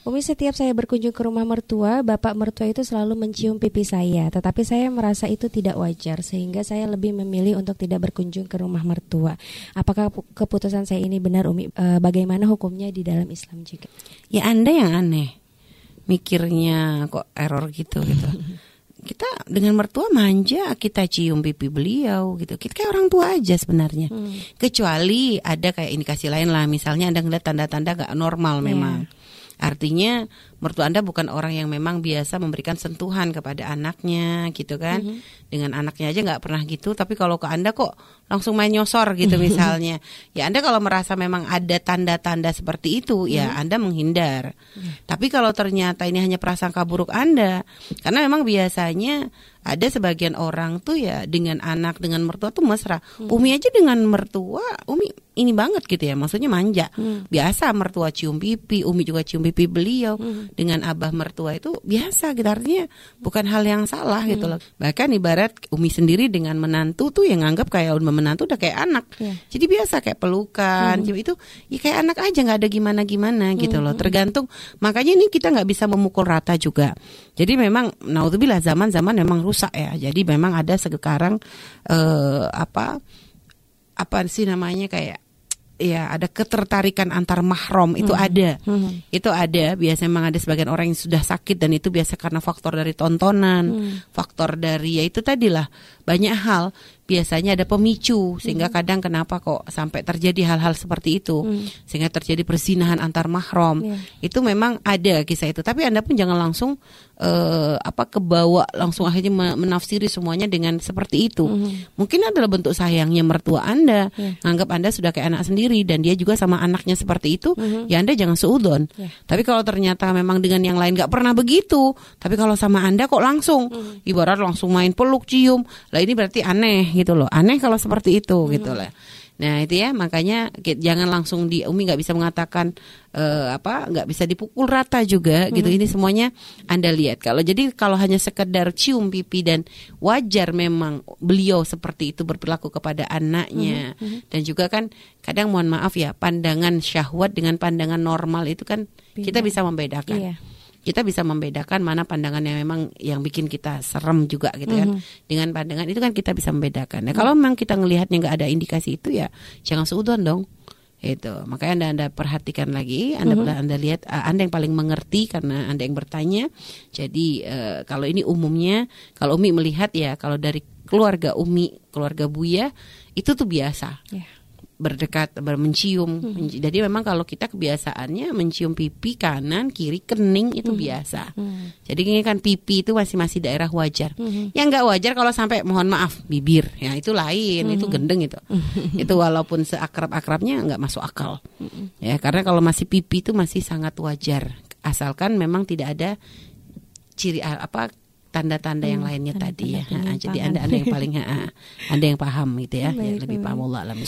Umi setiap saya berkunjung ke rumah mertua, bapak mertua itu selalu mencium pipi saya, tetapi saya merasa itu tidak wajar sehingga saya lebih memilih untuk tidak berkunjung ke rumah mertua. Apakah keputusan saya ini benar Umi? E, bagaimana hukumnya di dalam Islam juga? Ya Anda yang aneh. Mikirnya kok error gitu gitu. kita dengan mertua manja kita cium pipi beliau gitu kita kayak orang tua aja sebenarnya hmm. kecuali ada kayak indikasi lain lah misalnya anda ngeliat tanda-tanda gak normal yeah. Artinya mertua Anda bukan orang yang memang biasa memberikan sentuhan kepada anaknya gitu kan. Mm -hmm. Dengan anaknya aja nggak pernah gitu, tapi kalau ke Anda kok langsung main nyosor gitu misalnya. ya Anda kalau merasa memang ada tanda-tanda seperti itu, mm -hmm. ya mhm. Anda menghindar. Mm. Tapi kalau ternyata ini hanya prasangka buruk Anda, karena memang biasanya ada sebagian orang tuh ya dengan anak dengan mertua tuh mesra. Hmm. Umi aja dengan mertua, Umi ini banget gitu ya, maksudnya manja. Hmm. Biasa mertua cium pipi, Umi juga cium pipi beliau. Hmm dengan abah mertua itu biasa gitu artinya bukan hal yang salah gitu hmm. loh bahkan ibarat umi sendiri dengan menantu tuh yang anggap kayak udah menantu udah kayak anak yeah. jadi biasa kayak pelukan hmm. itu ya kayak anak aja nggak ada gimana gimana gitu loh hmm. tergantung makanya ini kita nggak bisa memukul rata juga jadi memang naudzubillah zaman-zaman memang rusak ya jadi memang ada sekarang eh, apa apa sih namanya kayak ya ada ketertarikan antar mahrom itu hmm. ada hmm. itu ada biasa memang ada sebagian orang yang sudah sakit dan itu biasa karena faktor dari tontonan hmm. faktor dari ya itu tadilah banyak hal biasanya ada pemicu sehingga hmm. kadang kenapa kok sampai terjadi hal-hal seperti itu hmm. sehingga terjadi persinahan antar mahram yeah. itu memang ada kisah itu tapi anda pun jangan langsung uh, apa kebawa langsung akhirnya menafsiri semuanya dengan seperti itu hmm. mungkin adalah bentuk sayangnya mertua anda yeah. nganggap anda sudah kayak anak sendiri dan dia juga sama anaknya seperti itu hmm. ya anda jangan seudon yeah. tapi kalau ternyata memang dengan yang lain nggak pernah begitu tapi kalau sama anda kok langsung hmm. ibarat langsung main peluk cium lah ini berarti aneh gitu loh aneh kalau seperti itu hmm. gitu lah nah itu ya makanya jangan langsung di Umi nggak bisa mengatakan uh, apa nggak bisa dipukul rata juga gitu. hmm. gitu ini semuanya anda lihat kalau jadi kalau hanya sekedar cium pipi dan wajar memang beliau seperti itu berperilaku kepada anaknya hmm. Hmm. dan juga kan kadang mohon maaf ya pandangan syahwat dengan pandangan normal itu kan Bina. kita bisa membedakan iya kita bisa membedakan mana pandangan yang memang yang bikin kita serem juga gitu kan. Mm-hmm. Dengan pandangan itu kan kita bisa membedakan. Nah, kalau memang kita ngelihatnya nggak ada indikasi itu ya jangan seudon dong. Itu. Makanya Anda Anda perhatikan lagi, Anda mm-hmm. Anda lihat Anda yang paling mengerti karena Anda yang bertanya. Jadi uh, kalau ini umumnya kalau Umi melihat ya kalau dari keluarga Umi, keluarga Buya itu tuh biasa. Yeah berdekat mencium hmm. jadi memang kalau kita kebiasaannya mencium pipi kanan kiri kening itu hmm. biasa hmm. jadi ini kan pipi itu masih masih daerah wajar hmm. yang nggak wajar kalau sampai mohon maaf bibir ya itu lain hmm. itu gendeng itu hmm. itu walaupun seakrab akrabnya nggak masuk akal hmm. ya karena kalau masih pipi itu masih sangat wajar asalkan memang tidak ada ciri apa tanda-tanda hmm, yang lainnya tanda -tanda tadi ya. Ha, jadi anda anda yang paling ha, anda yang paham gitu ya, ya lebih paham Allah alam